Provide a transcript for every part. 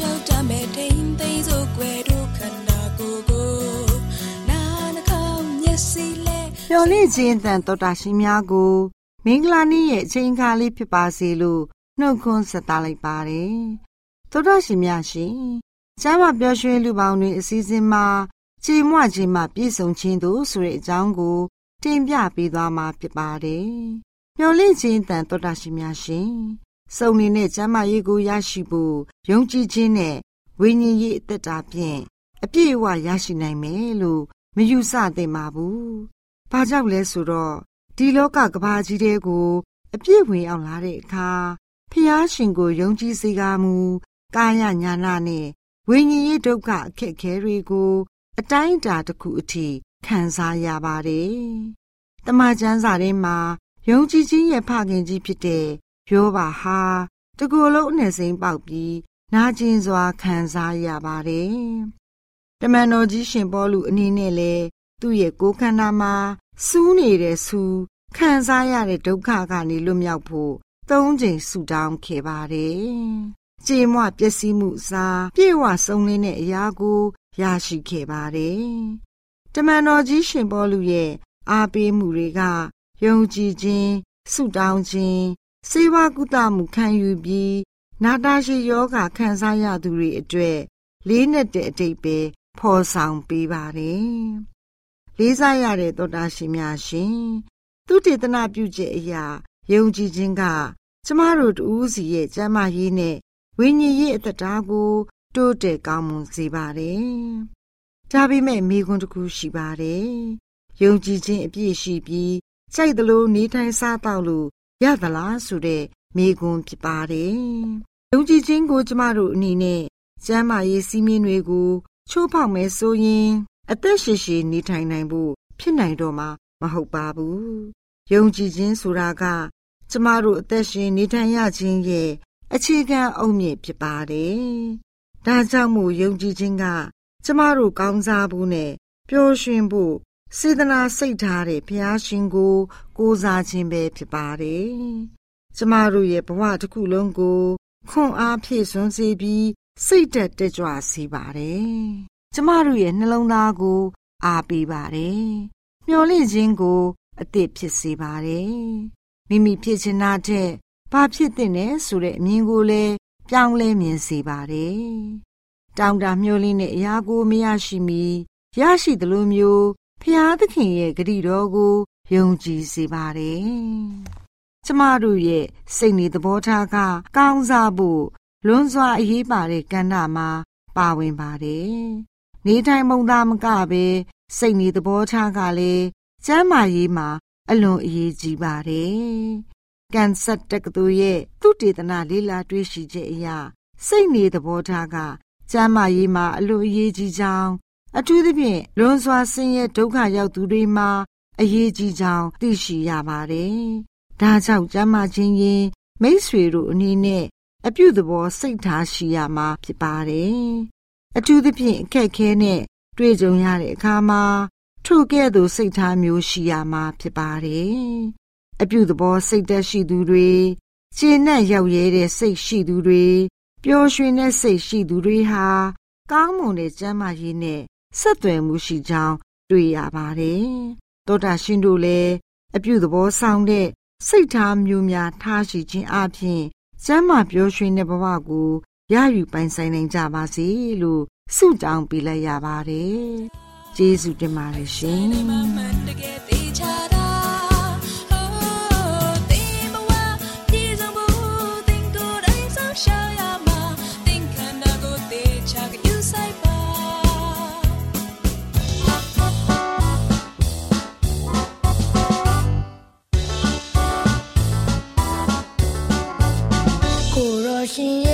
လျှောက်တမဲ့ထိန်သိမ်းစို့ွယ်တို့ခန္ဓာကိုယ်ကိုနာနှကောင်းမျက်စိလဲမျော်လင့်ခြင်းတန်တော်တာရှင်များကိုမင်္ဂလာနေ့ရဲ့အချိန်အခါလေးဖြစ်ပါစေလို့နှုတ်ခွန်းဆက်သလိုက်ပါတယ်တော်တာရှင်များရှင်ကျမ်းမာပျော်ရွှင်လူပေါင်းတွေအစည်းအဝေးမှာကြည်မွခြင်းမှပြည့်စုံခြင်းတို့ဆိုတဲ့အကြောင်းကို တင်ပြပေးသွားမှာဖြစ်ပါတယ်မျော်လင့်ခြင်းတန်တော်တာရှင်များရှင် စုံနေတဲ့ကျမ်းမာရေးကိုရရှိဖို့ယုံကြည်ခြင်းနဲ့ဝိညာဉ်ရေးအသက်တာဖြင့်အပြည့်အဝရရှိနိုင်မယ်လို့မယူဆသင့်ပါဘူး။ဘာကြောင့်လဲဆိုတော့ဒီလောကကဘာကြီးတဲ့ကို အပြည့်ဝင်အောင်လာတဲ့အခါဖျားရှင်ကိုယုံကြည်စေကားမူကာယညာနာနဲ့ဝိညာဉ်ရေးဒုက္ခအခက်ခဲတွေကို အတိုင်းအတာတစ်ခုအထိခံစားရပါတယ်။တမန်ကျမ်းစာထဲမှာယုံကြည်ခြင်းရဲ့ဖခင်ကြီးဖြစ်တဲ့ ပြောပါဟာတကူလုံးအနဲ့စိမ့်ပေါက်ပြီးနာကျင်စွာခံစားရပါတယ်။တမန်တော်ကြီးရှင်ပေါလုအနေနဲ့လဲသူ့ရဲ့ကိုယ်ခန္ဓာမှာစူးနေတဲ့စူးခံစားရတဲ့ဒုက္ခကနေလွတ်မြောက်ဖို့သုံးချိန်ဆူတောင်းခဲ့ပါတယ်။ကြေမွပျက်စီးမှုစားပြေဝဆုံးလင်းတဲ့အရာကိုရရှိခဲ့ပါတယ်။တမန်တော်ကြီးရှင်ပေါလုရဲ့အားပေးမှုတွေကယုံကြည်ခြင်းဆုတောင်းခြင်း စေဝါကုသမှုခံယူပြီးနာတာရှိယောဂခံစားရသူတွေအတွက်လေးနဲ့တဲ့အတိတ်ပဲဖော်ဆောင်ပေးပါတယ်။လေးစားရတဲ့သောတာရှင်များရှင်သူတေသနာပြုချက်အရာယုံကြည်ခြင်းကကျမတို့တူးစီရဲ့ကျမ်းမာရေးနဲ့ဝိညာဉ်ရေးအသက်တာကို တိုးတက်ကောင်းမွန်စေပါတယ်။ဒါပေမဲ့မိခွန်းတစ်ခုရှိပါတယ်။ယုံကြည်ခြင်းအပြည့်ရှိပြီးစိုက်သလိုနေထိုင်စားတော့လို့ ရသလားဆိုတဲ့မေးခွန်းဖြစ်ပါတယ်။ယုံကြည်ခြင်းကိုကျမတို့အနေနဲ့ကျမ်းမာရေးစည်းမျဉ်းတွေကိုချိုးဖောက်မယ်ဆိုရင် အသက်ရှည်ရှည်နေထိုင်နိုင်ဖို့ဖြစ်နိုင်တော့မှာမဟုတ်ပါဘူး။ယုံကြည်ခြင်းဆိုတာက ကျမတို့အသက်ရှင်နေထိုင်ရခြင်းရဲ့အခြေခံအုတ်မြစ်ဖြစ်ပါတယ်။ဒါကြောင့်မို့ယုံကြည်ခြင်းက ကျမတို့ကောင်းစားဖို့နဲ့ပျော်ရွှင်ဖို့ စေတနာစိတ်ထားတဲ့ဘုရားရှင်ကို ကိုးစားခြင်းပဲဖြစ်ပါတယ်။ကျမတို့ရဲ့ဘဝတစ်ခုလုံးကိုခွန်အားဖြည့်စွန်းစေပြီးစိတ်သက်တက်ကြွစေပါတယ်။ကျမတို့ရဲ့နှလုံးသားကို အားပေးပါတယ်။မျော်လင့်ခြင်းကို အသစ်ဖြစ်စေပါတယ်။မိမိဖြစ်ချင်တာတဲ့ဘာဖြစ်တဲ့နဲ့ဆိုတဲ့အမြင်ကိုလည်းပြောင်းလဲမြင်စေပါတယ်။တောင်တာမျောလင်းတဲ့အရာကိုမရရှိမီရရှိသလိုမျိုး ဖျားသခင်ရဲ့ဂရုတော်ကိုယုံကြည်စေပါတယ်။ကျမတို့ရဲ့စိတ်နေသဘောထားကကောင်းစားဖို့လွန်စွာအရေးပါတဲ့ကဏ္ဍမှာပါဝင်ပါတယ်။နေတိုင်းမုံသားမကပဲစိတ်နေသဘောထားကလည်းကျမ်းမာရေးမှာအလွန်အရေးကြီးပါတယ်။ကန်ဆတ်တက္ကသိုလ်ရဲ့သုတေသနလေးလာတွေ့ရှိချက်အရစိတ်နေသဘောထားကကျမ်းမာရေးမှာအလွန်အရေးကြီးကြောင်း အထူးသဖြင့်လွန်စွာဆင်းရဲဒုက္ခရောက်သူတွေမှာအရေးကြီးကြောင်းသိရှိရပါတယ်။ဒါကြောင့်ကျမ်းမာခြင်းရင်မိษွေတို့အနေနဲ့အပြုသဘောစိတ်ထားရှိရမှာဖြစ်ပါတယ်။အထူးသဖြင့်အခက်ခဲနဲ့တွေ့ကြုံရတဲ့အခါမှာထိုကဲ့သို့စိတ်ထားမျိုးရှိရမှာဖြစ်ပါတယ်။အပြုသဘောစိတ်သက်ရှိသူတွေခြေနဲ့ရောက်ရဲတဲ့စိတ်ရှိသူတွေပျော်ရွှင်တဲ့စိတ်ရှိသူတွေဟာကောင်းမွန်တဲ့ကျမ်းမာရေးနဲ့ ဆက်သွယ်မှုရှိကြောင်း တွေ့ရပါတယ်။သောတာရှင်တို့လည်းအပြုသဘောဆောင်တဲ့စိတ်ထားမျိုးများထားရှိခြင်းအပြင်ကျမ်းမာပျော်ရွှင်တဲ့ဘဝကိုရယူပိုင်ဆိုင်နိုင်ကြပါစေလို့ဆုတောင်းပေးလိုက်ရပါတယ်။ကျေးဇူးတင်ပါတယ်ရှင်။။ သော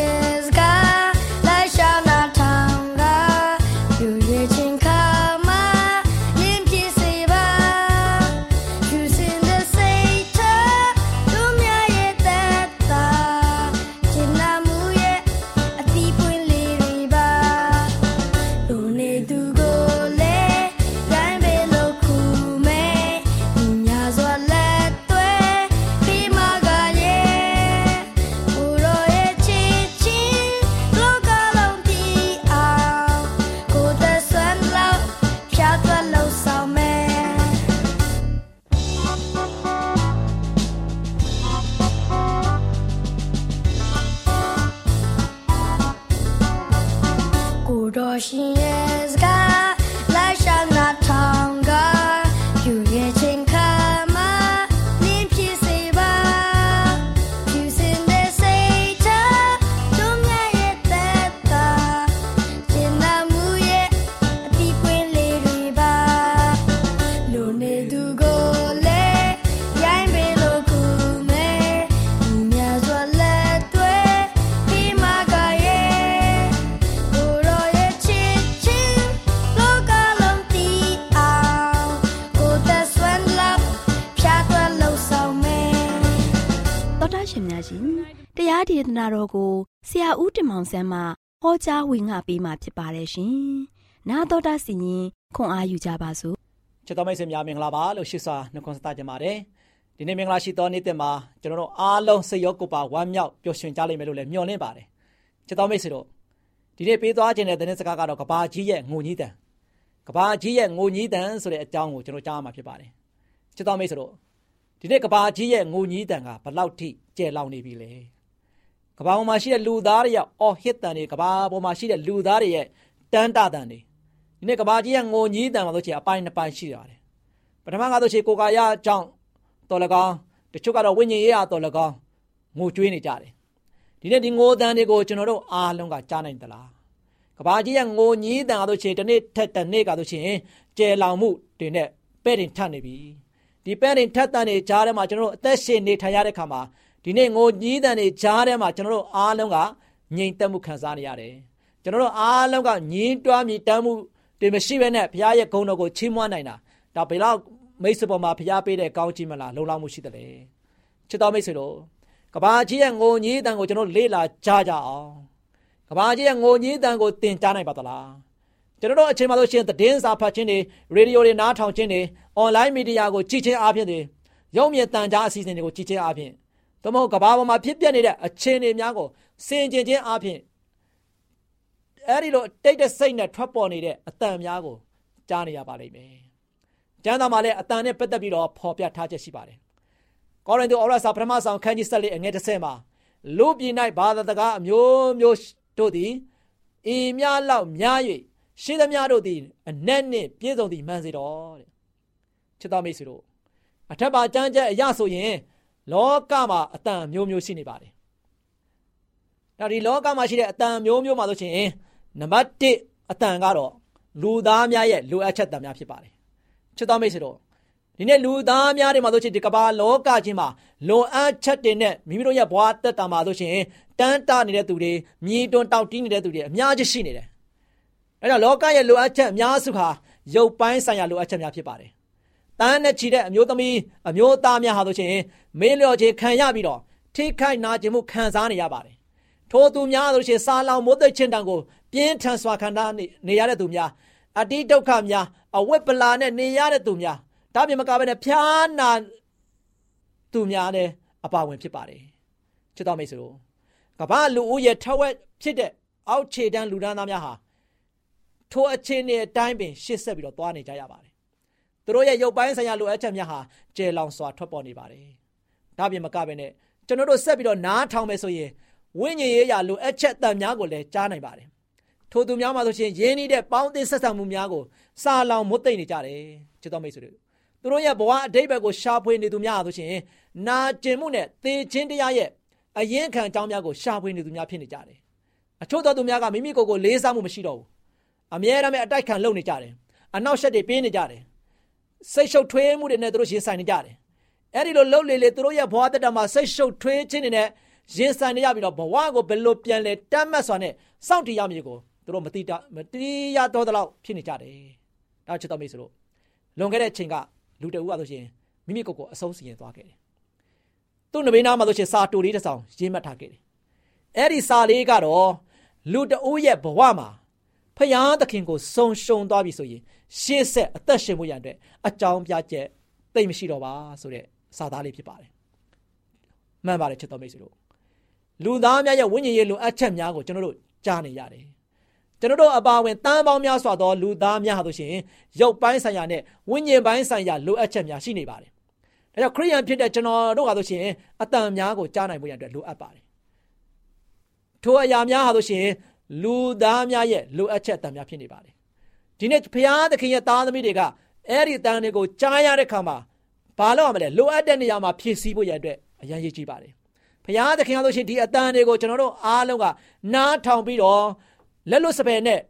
ဒေသနာတော်ကိုဆရာဦးတင်မောင်ဆန်းမှဟောကြားဝင်ငါပေးมาဖြစ်ပါတယ်ရှင်။နာတော်တာစီရင်ခွန်အားယူကြပါစို့။ချစ်တော်မိတ်ဆွေများမင်္ဂလာပါလို့ရှိစွာနှုတ်ခွန်းဆက်ကြပါတယ်။ဒီနေ့မင်္ဂလာရှိသောနေ့တင်မှာကျွန်တော်တို့အားလုံးစိတ်ရောကိုယ်ပါဝမ်းမြောက်ပျော်ရွှင်ကြလိမ့်မယ်လို့လည်းမျှော်လင့်ပါတယ်။ချစ်တော်မိတ်ဆွေတို့ဒီနေ့ပေးသွားခြင်းတဲ့သတင်းစကားကတော့ကဘာကြီးရဲ့ငိုကြီးတန်ကဘာကြီးရဲ့ငိုကြီးတန်ဆိုတဲ့အကြောင်းကိုကျွန်တော်ကြားမှာဖြစ်ပါတယ်။ချစ်တော်မိတ်ဆွေတို့ဒီနေ့ကဘာကြီးရဲ့ငိုကြီးတန်ကဘလောက်ထိကျဲလောင်နေပြီလဲ ကဘာပေါ်မှာရှိတဲ့လူသားတွေရဲ့အော်ဟစ်တန်တွေကဘာပေါ်မှာရှိတဲ့လူသားတွေရဲ့တန်တာတန်တွေဒီနေ့ကဘာကြီးရဲ့ငိုကြီးတန်မှာဆိုချင်အပိုင်းနှစ်ပိုင်းရှိရတယ်ပထမကဆိုချင်ကိုကာရအကြောင်းတော်လကောင်းတချို့ကတော့ဝိညာဉ်ရေးအတော်လကောင်းငိုကြွေးနေကြတယ်ဒီနေ့ဒီငိုတန်တွေကိုကျွန်တော်တို့အားလုံးကကြားနိုင်သလားကဘာကြီးရဲ့ငိုကြီးတန်ကဆိုချင်တနေ့ထက်တနေ့ကဆိုချင်ကျဲလောင်မှုတွေနဲ့ပဲ့တင်ထပ်နေပြီဒီပဲ့ရင်ထက်တန်တွေကြားထဲမှာကျွန်တော်တို့အသက်ရှင်နေထိုင်ရတဲ့ခါမှာ ဒီနေ့ငိုကြီးတန်တွေကြားထဲမှာကျွန်တော်တို့အားလုံးကငြိမ်သက်မှုခံစားနေရတယ်ကျွန်တော်တို့အားလုံးကညင်းတွားမြည်တမ်းမှုတွေမရှိဘဲနဲ့ဘုရားရဲ့ဂုဏ်တော်ကိုချီးမွမ်းနိုင်တာဒါဘယ်တော့မိတ်ဆွေပေါ်မှာဘုရားပေးတဲ့ကောင်းချီးမလားလုံလောက်မှုရှိတယ်လေချစ်တော်မိတ်ဆွေတို့ကဘာကြီးရဲ့ငိုကြီးတန်ကိုကျွန်တော်လေ့လာကြားကြအောင်ကဘာကြီးရဲ့ငိုကြီးတန်ကိုသင်ကြားနိုင်ပါသလားကျွန်တော်တို့အချိန်မှဆိုရှင်သတင်းစာဖတ်ခြင်းတွေရေဒီယိုတွေနားထောင်ခြင်းတွေအွန်လိုင်းမီဒီယာကိုကြည့်ခြင်းအပြင်တွေရုပ်မြင်သံကြားအစီအစဉ်တွေကိုကြည့်ခြင်းအပြင် သို့မဟုတ်ကဘာပေါ်မှာဖြစ်ပျက်နေတဲ့အခြေအနေများကိုစင်ကြင်ခြင်းအပြင်အဲ့ဒီလိုတိတ်တဲ့စိတ်နဲ့ထွက်ပေါ်နေတဲ့အတန်များကိုကြားနေရပါလိမ့်မယ်။ကျမ်းစာမှာလည်းအတန်နဲ့ပတ်သက်ပြီးတော့ဖော်ပြထားချက်ရှိပါတယ်။ကောရိန္သုဩရစာပထမဆောင်ခန်းကြီး7အငယ်30မှာလူပြည်၌ဘာသာတကားအမျိုးမျိုးတို့သည်အင်းများလောက်များ၍ရှင်းသမျှတို့သည်အနက်နှင့်ပြည့်စုံသည်မှန်စေတော်တဲ့။ချစ်တော်မိတ်ဆွေတို့အထက်ပါကြမ်းကြက်အရဆိုရင် လောကမှာအတန်မျိုးမျိုးရှိနေပါတယ်။ဒါဒီလောကမှာရှိတဲ့အတန်မျိုးမျိုးမှာဆိုရှင်နံပါတ်1အတန်ကတော့လူသားများရဲ့လိုအပ်ချက်တန်များဖြစ်ပါတယ်ချစ်တော်မိတ်ဆွေတို့ဒီနေ့လူသားများတွေမှာဆိုရှင်ဒီကမ္ဘာလောကချင်းမှာလွန်အပ်ချက်တွေနဲ့မိမိတို့ရဲ့ဘဝတက်တာမှာဆိုရှင်တန်းတနေတဲ့သူတွေမြည်တွန်းတောက်တီးနေတဲ့သူတွေအများကြီးရှိနေတယ်။အဲတော့လောကရဲ့လိုအပ်ချက်အများစုဟာရုပ်ပိုင်းဆိုင်ရာလိုအပ်ချက်များဖြစ်ပါတယ်။ တန်းနဲ့ချီတဲ့အမျိုးသမီးအမျိုးသားများဟာဆိုရှင်မေးလျော်ခြင်းခံရပြီးတော့ထိခိုက်နာကျင်မှုခံစားနေရပါတယ်။ထိုသူများဆိုရှင်စာလောင်မိုးသိချင်းတံကိုပြင်းထန်စွာခံစားနေရတဲ့သူများအတိဒုက္ခများအဝတ်ပလာနဲ့နေရတဲ့သူများဒါပြင်မကဘဲနဲ့ဖျားနာသူများလည်းအပါဝင်ဖြစ်ပါတယ်ချစ်တော်မိတ်ဆွေတို့ကမ္ဘာလူဦးရဲ့ထက်ဝက်ဖြစ်တဲ့အောက်ခြေတန်းလူဒန်းသားများဟာထိုအခြေအနေအတိုင်းပင်ရှေ့ဆက်ပြီးတော့သွားနေကြရပါတယ် သူတို့ရဲ့ရုပ်ပိုင်းဆိုင်ရာလိုအပ်ချက်များဟာကျယ်လောင်စွာထွက်ပေါ်နေပါတယ်ဒါပြင်မကဘဲနဲ့ကျွန်တော်တို့ဆက်ပြီးတော့နားထောင်မယ်ဆိုရင်ဝိညာဉ်ရေးရာလိုအပ်ချက်တန်များကိုလည်းကြားနိုင်ပါတယ်ထိုသူများမှာဆိုရှင်ယင်းနေတဲ့ပေါင်းသင်းဆက်ဆံမှုများကိုစာလောင်မွတ်သိမ့်နေကြတယ်ချစ်တော်မိတ်ဆွေတို့သူတို့ရဲ့ဘဝအတိတ်ဘက်ကိုရှာဖွေနေသူများဆိုရှင်နာကျင်မှုနဲ့သေခြင်းတရားရဲ့အရင်ခံအကြောင်းများကိုရှာဖွေနေသူများဖြစ်နေကြတယ်အချို့သောသူများကမိမိကိုယ်ကိုလေးစားမှုမရှိတော့ဘူးအမြဲတမ်းအတိုက်ခံလုပ်နေကြတယ်အနောက်ရှက်တွေပေးနေကြတယ် စိတ်ရှုပ်ထွေးမှုတွေနဲ့သူတို့ရင်ဆိုင်နေကြတယ်အဲ့ဒီလိုလှုပ်လေလေသူတို့ရဲ့ဘဝတက်တာမှာစိတ်ရှုပ်ထွေးခြင်းတွေနဲ့ရင်ဆိုင်နေရပြီးတော့ဘဝကိုဘယ်လိုပြန်လဲတတ်မှတ်စွာနဲ့စောင့်တည်ရမည်ကိုသူတို့မတိတမတိရတော့တဲ့လောက်ဖြစ်နေကြတယ်။ဒါချစ်တော်မိတ်ဆွေတို့လွန်ခဲ့တဲ့ချိန်ကလူတအူကဆိုရှင်မိမိကိုယ်ကိုအဆုံးစီရင်သွားခဲ့တယ်။သူ့နဘေးနားမှာဆိုရှင်စာတူလေးတစ်ဆောင်ရေးမှတ်ထားခဲ့တယ်။အဲ့ဒီစာလေးကတော့လူတအူရဲ့ဘဝမှာဖယားသခင်ကိုစုံရှုံသွားပြီဆိုရင် ရှေ့ဆက်အသက်ရှင်ဖို့ရတဲ့အတွက်အကြောင်းပြချက်သိမရှိတော့ပါဆိုတဲ့စာသားလေးဖြစ်ပါတယ်။မှန်ပါတယ်ချစ်တော်မိတ်ဆွေတို့လူသားများရဲ့ဝိညာဉ်ရေးလိုအပ်ချက်များကိုကျွန်တော်တို့ကြားနေရတယ်ကျွန်တော်တို့အပါဝင်တန်ပေါင်းများစွာသောလူသားများဟာဆိုရှင်ရုပ်ပိုင်းဆိုင်ရာနဲ့ဝိညာဉ်ပိုင်းဆိုင်ရာလိုအပ်ချက်များရှိနေပါတယ်။ဒါကြောင့်ခရိယန်ဖြစ်တဲ့ကျွန်တော်တို့ဟာဆိုရှင်အတန်များကိုကြားနိုင်ဖို့ရတဲ့လိုအပ်ပါတယ်။ထိုအရာများဟာဆိုရှင်လူသားများရဲ့လိုအပ်ချက်အတန်များဖြစ်နေပါတယ်။ ဒီနေ့ဘုရားသခင်ရဲ့သားသမီးတွေကအဲ့ဒီအတန်တွေကိုကြားရတဲ့ခါမှာဘာလို့ရမလဲလိုအပ်တဲ့နေရာမှာဖြည့်ဆည်းဖို့ရတဲ့အရန်ရည်ကြီးပါတယ်။ဘုရားသခင်ဟာဆိုရှင်ဒီအတန်တွေကိုကျွန်တော်တို့အားလုံးကနားထောင်ပြီးတော့လက်လွတ်စပယ်နဲ့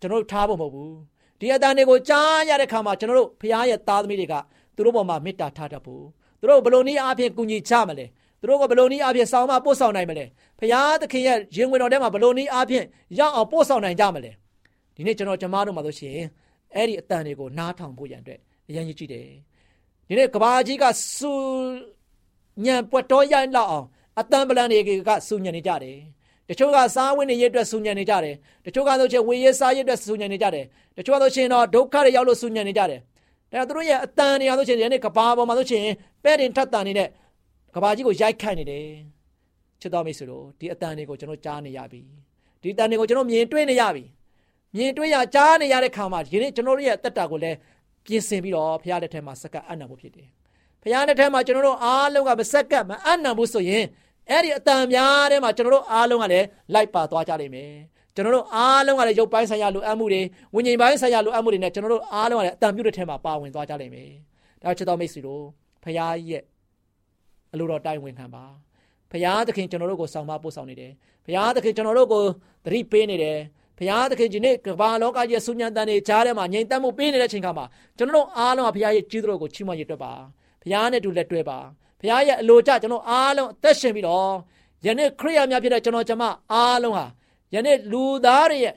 ကျွန်တော်တို့ထားဖို့မဟုတ်ဘူးဒီအတန်တွေကိုကြားရတဲ့ခါမှာကျွန်တော်တို့ဖခင်ရဲ့သားသမီးတွေကသူတို့ပေါ်မှာမေတ္တာထားတတ်ဖို့သူတို့ဘယ်လိုနည်းအားဖြင့်ကူညီချမလဲသူတို့ကဘယ်လိုနည်းအားဖြင့်ဆောင်းမပို့ဆောင်နိုင်မလဲဖခင်သခင်ရဲ့ရင်ဝင်တော်ထဲမှာဘယ်လိုနည်းအားဖြင့်ရောက်အောင်ပို့ဆောင်နိုင်ကြမလဲ ဒီနေ့ကျွန်တော်ကျမတို့မှာဆိုရှင်အဲ့ဒီအတန်တွေကိုနားထောင်ဖို့ရန်အတွက်အရင်ကြီးတယ်ဒီနေ့ကဘာကြီးကစူညံပွက်တော်ရလောက်အောင်အတန်ပလန်တွေကစူညံနေကြတယ်တချို့ကစားဝတ်နေရအတွက်ဆူညံနေကြတယ်တချို့ကဆိုချင်ဝေရစားရအတွက်ဆူညံနေကြတယ်တချို့ကဆိုချင်တော့ဒုက္ခတွေရောက်လို့ဆူညံနေကြတယ်ဒါသူတို့ရဲ့အတန်တွေအောင်ဆိုချင်ဒီနေ့ကဘာပေါ်မှာဆိုချင်ပဲ့တင်ထတ်တန်နေတဲ့ကဘာကြီးကိုရိုက်ခတ်နေတယ်ချစ်တော်မိတ်ဆွေတို့ဒီအတန်တွေကိုကျွန်တော်ကြားနေရပြီဒီအတန်တွေကိုကျွန်တော်မြင်တွေ့နေရပြီ မြင်တွေ့ရကြားနေရတဲ့ခါမှာဒီနေ့ကျွန်တော်တို့ရဲ့တက်တာကိုလည်းပြင်ဆင်ပြီးတော့ဖရားလက်ထက်မှာစက္ကပ်အံ့နံဖို့ဖြစ်တယ်ဖရားလက်ထက်မှာကျွန်တော်တို့အားလုံးကမစက္ကပ်မအံ့နံဖို့ဆိုရင်အဲ့ဒီအတန်များထဲမှာကျွန်တော်တို့အားလုံးကလည်းလိုက်ပါသွားကြလိမ့်မယ်ကျွန်တော်တို့အားလုံးကလည်းရုပ်ပိုင်းဆိုင်ရာလိုအပ်မှုတွေဝိညာဉ်ပိုင်းဆိုင်ရာလိုအပ်မှုတွေနဲ့ကျွန်တော်တို့အားလုံးကလည်းအတန်ပြုတ်တဲ့ထဲမှာပါဝင်သွားကြလိမ့်မယ်ဒါချစ်တော်မိတ်ဆွေတို့ဖခင်ရဲ့အလိုတော်တိုင်ဝင်ခံပါဖခင်သခင်ကျွန်တော်တို့ကိုဆောင်မပို့ဆောင်နေတယ်ဖခင်သခင်ကျွန်တော်တို့ကိုသတိပေးနေတယ် ဘုရားသခင်ဒီနေ့ကမ္ဘာလောကကြီးရဲ့ဆုညံတန်တွေကြားထဲမှာငြိမ်သက်မှုပေးနေတဲ့အချိန်ခါမှာကျွန်တော်တို့အားလုံးကဘုရားရဲ့ကြီးတော်ကိုချီးမွမ်းရတဲ့ပါဘုရားနဲ့တူလက်တွဲပါဘုရားရဲ့အလိုကြကျွန်တော်အားလုံးအသက်ရှင်ပြီးတော့ယနေ့ခရိယာများဖြစ်တဲ့ကျွန်တော်ကျမအားလုံးဟာယနေ့လူသားတွေရဲ့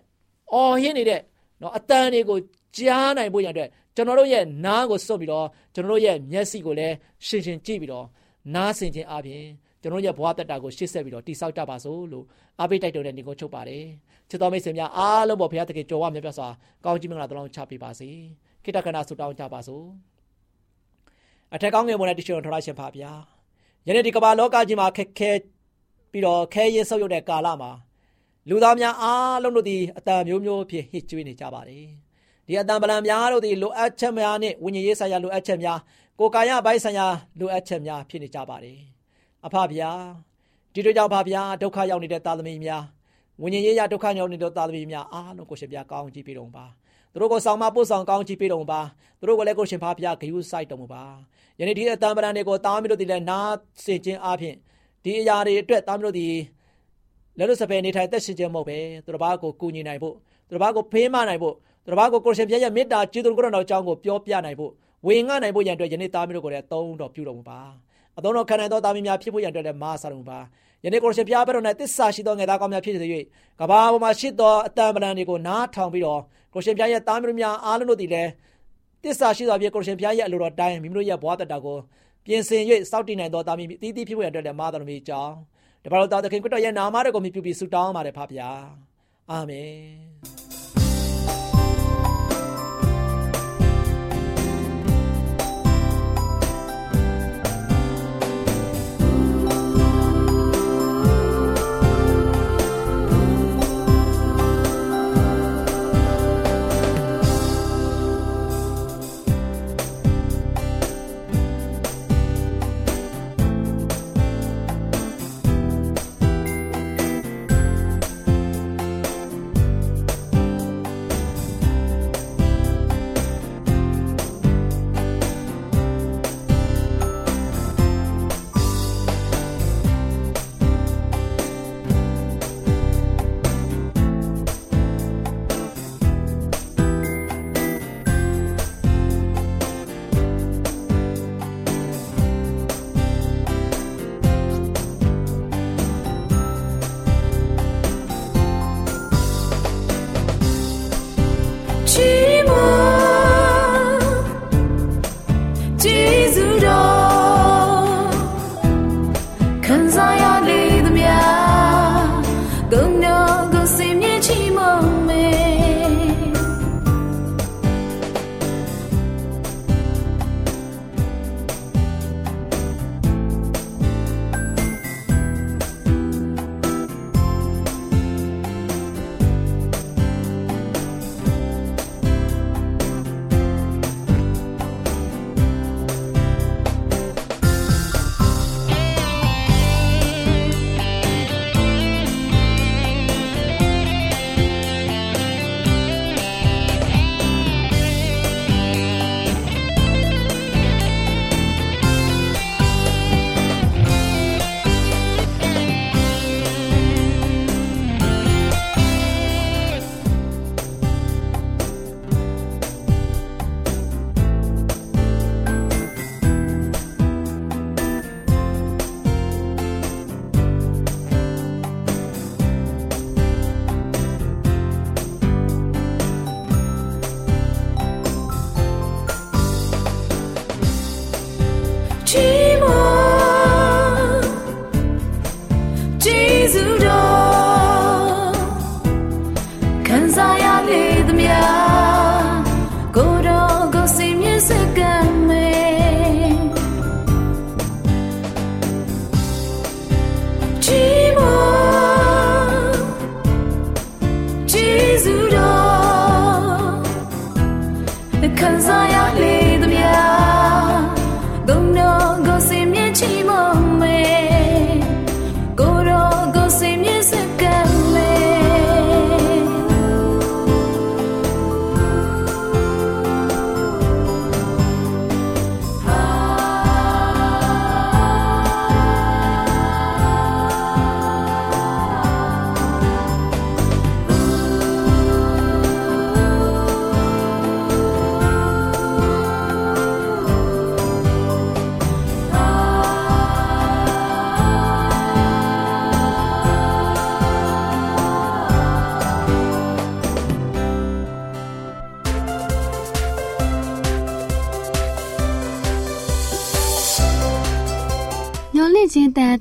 အော်ဟင်းနေတဲ့နော်အတန်တွေကိုကြားနိုင်ဖို့ရတဲ့ကျွန်တော်တို့ရဲ့နားကိုစွတ်ပြီးတော့ကျွန်တော်တို့ရဲ့မျက်စိကိုလည်းရှင်းရှင်းကြည့်ပြီးတော့နားဆင်ခြင်းအပြင်ကျွန်တော်ရဲ့ဘဝတက်တာကိုရှေ့ဆက်ပြီးတော့တိဆောက်ကြပါစို့လို့အားပေးတိုက်တွန်းတဲ့ညီကိုချုပ်ပါတယ် ချစ်တော်မိတ်ဆွေများအားလုံးပေါ်ဘုရားတခင်ကြော်ဝမြတ်ပြစွာကောင်းကြီးမင်္ဂလာတောင်းချပေးပါစေခိတ္တခဏဆုတောင်းကြပါစို့အထက်ကောင်းငယ်ပေါ်နဲ့တရှိတော်ထော်လာရှင်ပါဗျာယနေ့ဒီကမ္ဘာလောကကြီးမှာခက်ခဲပြီးတော့ခဲရင်ဆုပ်ယုတ်တဲ့ကာလမှာလူသားများအားလုံးတို့သည်အတန်မျိုးမျိုးဖြင့်ဟစ်ကြွေးနေကြပါတယ်ဒီအတန်ပလံများတို့သည်လိုအပ်ချက်များနှင့်ဝိညာဉ်ရေးဆိုင်ရာလိုအပ်ချက်များကိုယ်ကာယပိုင်းဆိုင်ရာလိုအပ်ချက်များဖြစ်နေကြပါတယ်အဖဗျာဒီတို့ကြောင့်ဖဗျာဒုက္ခရောက်နေတဲ့သားသမီးများ ဝိညာဉ်ရေးရဒုက္ခရောက်နေတဲ့သားသမီးများအားလုံးကိုရှင်ဗျာကောင်းကြည့်ပေးတော်ပါသူတို့ကိုဆောင်မပို့ဆောင်ကောင်းကြည့်ပေးတော်ပါသူတို့ကိုလည်းကိုရှင်ဖဗျာဂယုစိုက်တော်မူပါယနေ့ဒီအတန်ပလံတွေကိုတားမီတို့ဒီလည်းနားဆင်ခြင်းအပြင်ဒီအရာတွေအတွက်တားမီတို့ဒီလက်လို့စပယ်နေထိုင်သက်ရှင်ခြင်းမဟုတ်ပဲသူတို့ဘာကိုကူညီနိုင်ဖို့သူတို့ဘာကိုဖေးမနိုင်ဖို့သူတို့ဘာကိုကိုရှင်ပြည့်ရဲ့မေတ္တာကျေးဇူးကိုတော်တော်ကြောင်းကိုပြောပြနိုင်ဖို့ဝေငှနိုင်ဖို့ရန်အတွက်ယနေ့သားမျိုးတို့ကိုလည်းသုံးတော်ပြုတော်မူပါ အသုံးတော်ခံနိုင်သောသားမီးများဖြစ်ဖို့ရန်အတွက်လည်းမာဆာတော်မူပါယနေ့ကိုရှင်ပြားဘက်တော်၌တစ္ဆာရှိသောငယ်သားကောင်းများဖြစ်စေ၍ကဘာပေါ်မှာရှိသောအတန်ပလန်တွေကိုနားထောင်ပြီးတော့ကိုရှင်ပြားရဲ့သားမျိုးများအားလုံးတို့သည်လည်းတစ္ဆာရှိသောပြေကိုရှင်ပြားရဲ့အလိုတော်တိုင်းမိမိတို့ရဲ့ဘဝတတကိုပြင်ဆင်၍စောင့်တည်နိုင်သောသားမီးတီးတီးဖြစ်ဖို့ရန်အတွက်လည်းမာတော်မူကြောင်းတပါတော်သားသခင်ခရစ်တော်ရဲ့နာမတော်ကိုမြှုပ်ပြီးဆုတောင်းပါတယ်ဖပါဗျာအာမင် ချင်းတန်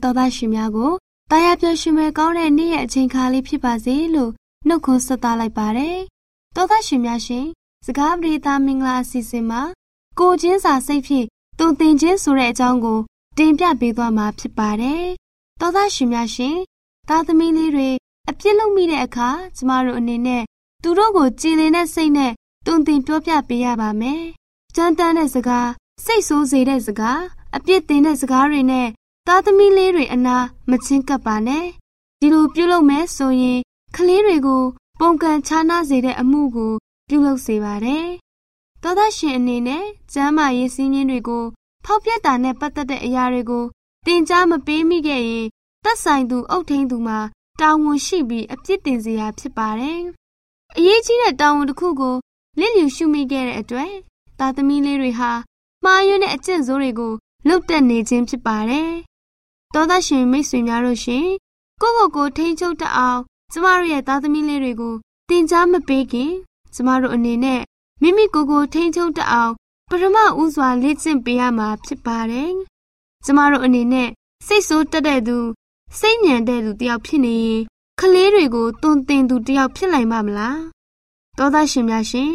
တော်သားရှင်များကိုတာယာပြောရှင်မဲ့ကောင်းတဲ့နေ့ရဲ့အချိန်ခါလေးဖြစ်ပါစေလို့နှုတ်ခွန်းဆက်သလိုက်ပါတယ်။တော်သားရှင်များရှင်စကားပြေတာမင်္ဂလာအစီအစဉ်မှာကိုချင်းစာစိတ်ဖြင့်တုံသင်ခြင်းဆိုတဲ့အကြောင်းကို တင်ပြပေးသွားမှာဖြစ်ပါတယ်။တော်သားရှင်များရှင်သားသမီးလေးတွေအပြစ်လုပ်မိတဲ့အခါကျမတို့အနေနဲ့သူတို့ကိုကြည်လင်တဲ့စိတ်နဲ့တုံသင်ပြောပြပေးရပါမယ်။ကြမ်းတမ်းတဲ့စကားစိတ်ဆိုးစေတဲ့စကားအပြစ်တင်တဲ့စကားတွေနဲ့ သားသမီးလေးတွေအနာမချင်းကပ်ပါနဲ့ဒီလိုပြုလုပ်မယ်ဆိုရင်ကလေးတွေကို ပုံကန်ခြားနာစေတဲ့အမှုကိုပြုလုပ်စေပါတယ်။သောသားရှင်အနေနဲ့ကျမ်းမာရေးစည်းမျဉ်းတွေကို ဖောက်ပြတာနဲ့ပတ်သက်တဲ့အရာတွေကိုတင် जा မပေးမိခဲ့ရင်သက်ဆိုင်သူအုပ်ထိန်သူမှာတာဝန်ရှိပြီးအပြစ်တင်စရာဖြစ်ပါတယ်။အရေးကြီးတဲ့တာဝန်တစ်ခုကိုလစ်လျူရှုမိခဲ့တဲ့အတွက်သားသမီးလေးတွေဟာမှားယွင်းတဲ့အကျင့်ဆိုးတွေကိုလုတ်တက်နေခြင်းဖြစ်ပါတယ်။ သောသားရှင်မိတ်ဆွေများတို့ရှင်ကိုကိုကိုထိန်းချုပ်တတ်အောင်ကျမတို့ရဲ့သားသမီးလေးတွေကိုတင် जा မပေးခင်ကျမတို့အနေနဲ့မိမိကိုယ်ကိုထိန်းချုပ်တတ်အောင်ပထမဦးစွာလေ့ကျင့်ပေးရမှာဖြစ်ပါတယ်။ကျမတို့အနေနဲ့စိတ်ဆိုးတက်တဲ့သူစိတ်ညံတဲ့သူတယောက်ဖြစ်နေရင်ကလေးတွေကိုတွန်တင်သူတယောက်ဖြစ်နိုင်ပါမလား။သောသားရှင်များရှင်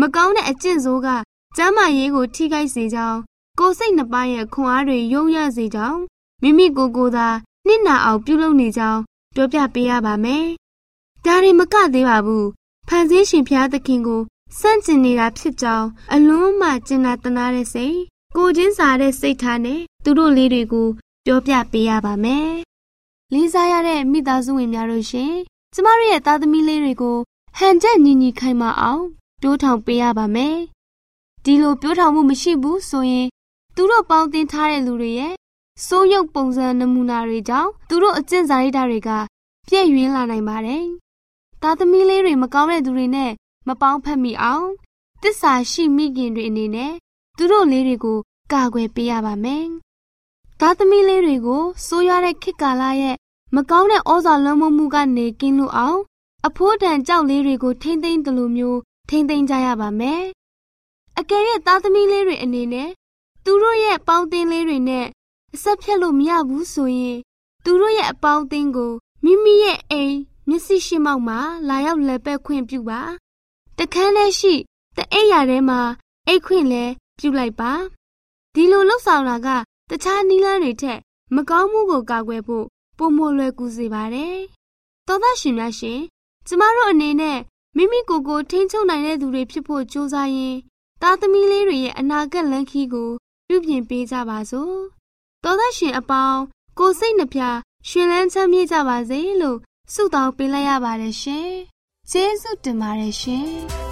မကောင်းတဲ့အကျင့်ဆိုးကကျမ်းမာရေးကိုထိခိုက်စေကြောင်းကိုယ်စိတ်နှစ်ပါးရဲ့ခွန်အားတွေယုံရစေကြောင်း မိမိကိုယ်ကိုယ်သာနှိနာအောင်ပြုလုပ်နေကြောင်းပြောပြပေးရပါမယ်။ဒါတွေမကသေးပါဘူး။ဖန်ဆင်းရှင်ဘုရားသခင်ကိုစန့်ကျင်နေတာဖြစ်ကြောင်းအလွန်မှကျင်နာတနာတဲ့စိတ်ကိုချင်းစာတဲ့စိတ်ထားနဲ့သူတို့လေးတွေကိုပြောပြပေးရပါမယ်။လေးစားရတဲ့မိသားစုဝင်များတို့ရှင်ကျမတို့ရဲ့သားသမီးလေးတွေကိုဟန်ချက်ညီညီခိုင်မာအောင်တိုးထောင်ပေးရပါမယ်။ဒီလိုပြောထောင်မှုမရှိဘူးဆိုရင် သူတို့ပေါင်းတင်ထားတဲ့လူတွေရဲ့ စိုးရုပ်ပုံစံနမူနာတွေကြောင့်သူတို့အကျင့်စာရိတ္တတွေကပြည့်ရင်းလာနိုင်ပါတယ်။သားသမီးလေးတွေမကောင်းတဲ့သူတွေနဲ့မပေါင်းဖက်မိအောင်တစ္ဆာရှိမိခင်တွေအနေနဲ့သူတို့လေးတွေကိုကာကွယ်ပေးရပါမယ်။သားသမီးလေးတွေကိုစိုးရွားတဲ့ခေတ်ကာလရဲ့မကောင်းတဲ့ဩဇာလွှမ်းမိုးမှုကနေကင်းလို့အောင် အဖိုးတန်ကြောက်လေးတွေကိုထိမ့်သိမ့်တယ်လို့မျိုးထိမ့်သိမ့်ကြရပါမယ်။အကယ်၍သားသမီးလေးတွေအနေနဲ့သူတို့ရဲ့ပေါင်းတင်လေးတွေနဲ့ အဆက်ဖြတ်လို့မရဘူးဆိုရင်သူတို့ရဲ့အပေါင်းအသင်းကိုမိမိရဲ့အိမ်မျက်စိရှိမောက်မှာလာရောက်လက်ပက်ခွင့်ပြုပါတခန်းထဲရှိတအိပ်ရာထဲမှာအိတ်ခွင့်လဲပြုလိုက်ပါဒီလိုလှုပ်ဆောင်တာကတခြားနီးလန်းတွေထက်မကောင်းမှုကိုကာကွယ်ဖို့ပုံမလွယ်ကူစေပါတယ်သောသားရှင်များရှင်ကျမတို့အနေနဲ့မိမိကိုယ်ကိုထိန်းချုပ်နိုင်တဲ့သူတွေဖြစ်ဖို့ကြိုးစားရင်သားသမီးလေးတွေရဲ့အနာဂတ်လမ်းခီးကိုပြုပြင်ပေးကြပါစို့ သောသားရှင်အပေါင်းကိုစိတ်နှပြရှင်လန်းချမ်းမြေ့ကြပါစေလို့ဆုတောင်းပေးလိုက်ရပါတယ်ရှင်ကျေးဇူးတင်ပါတယ်ရှင်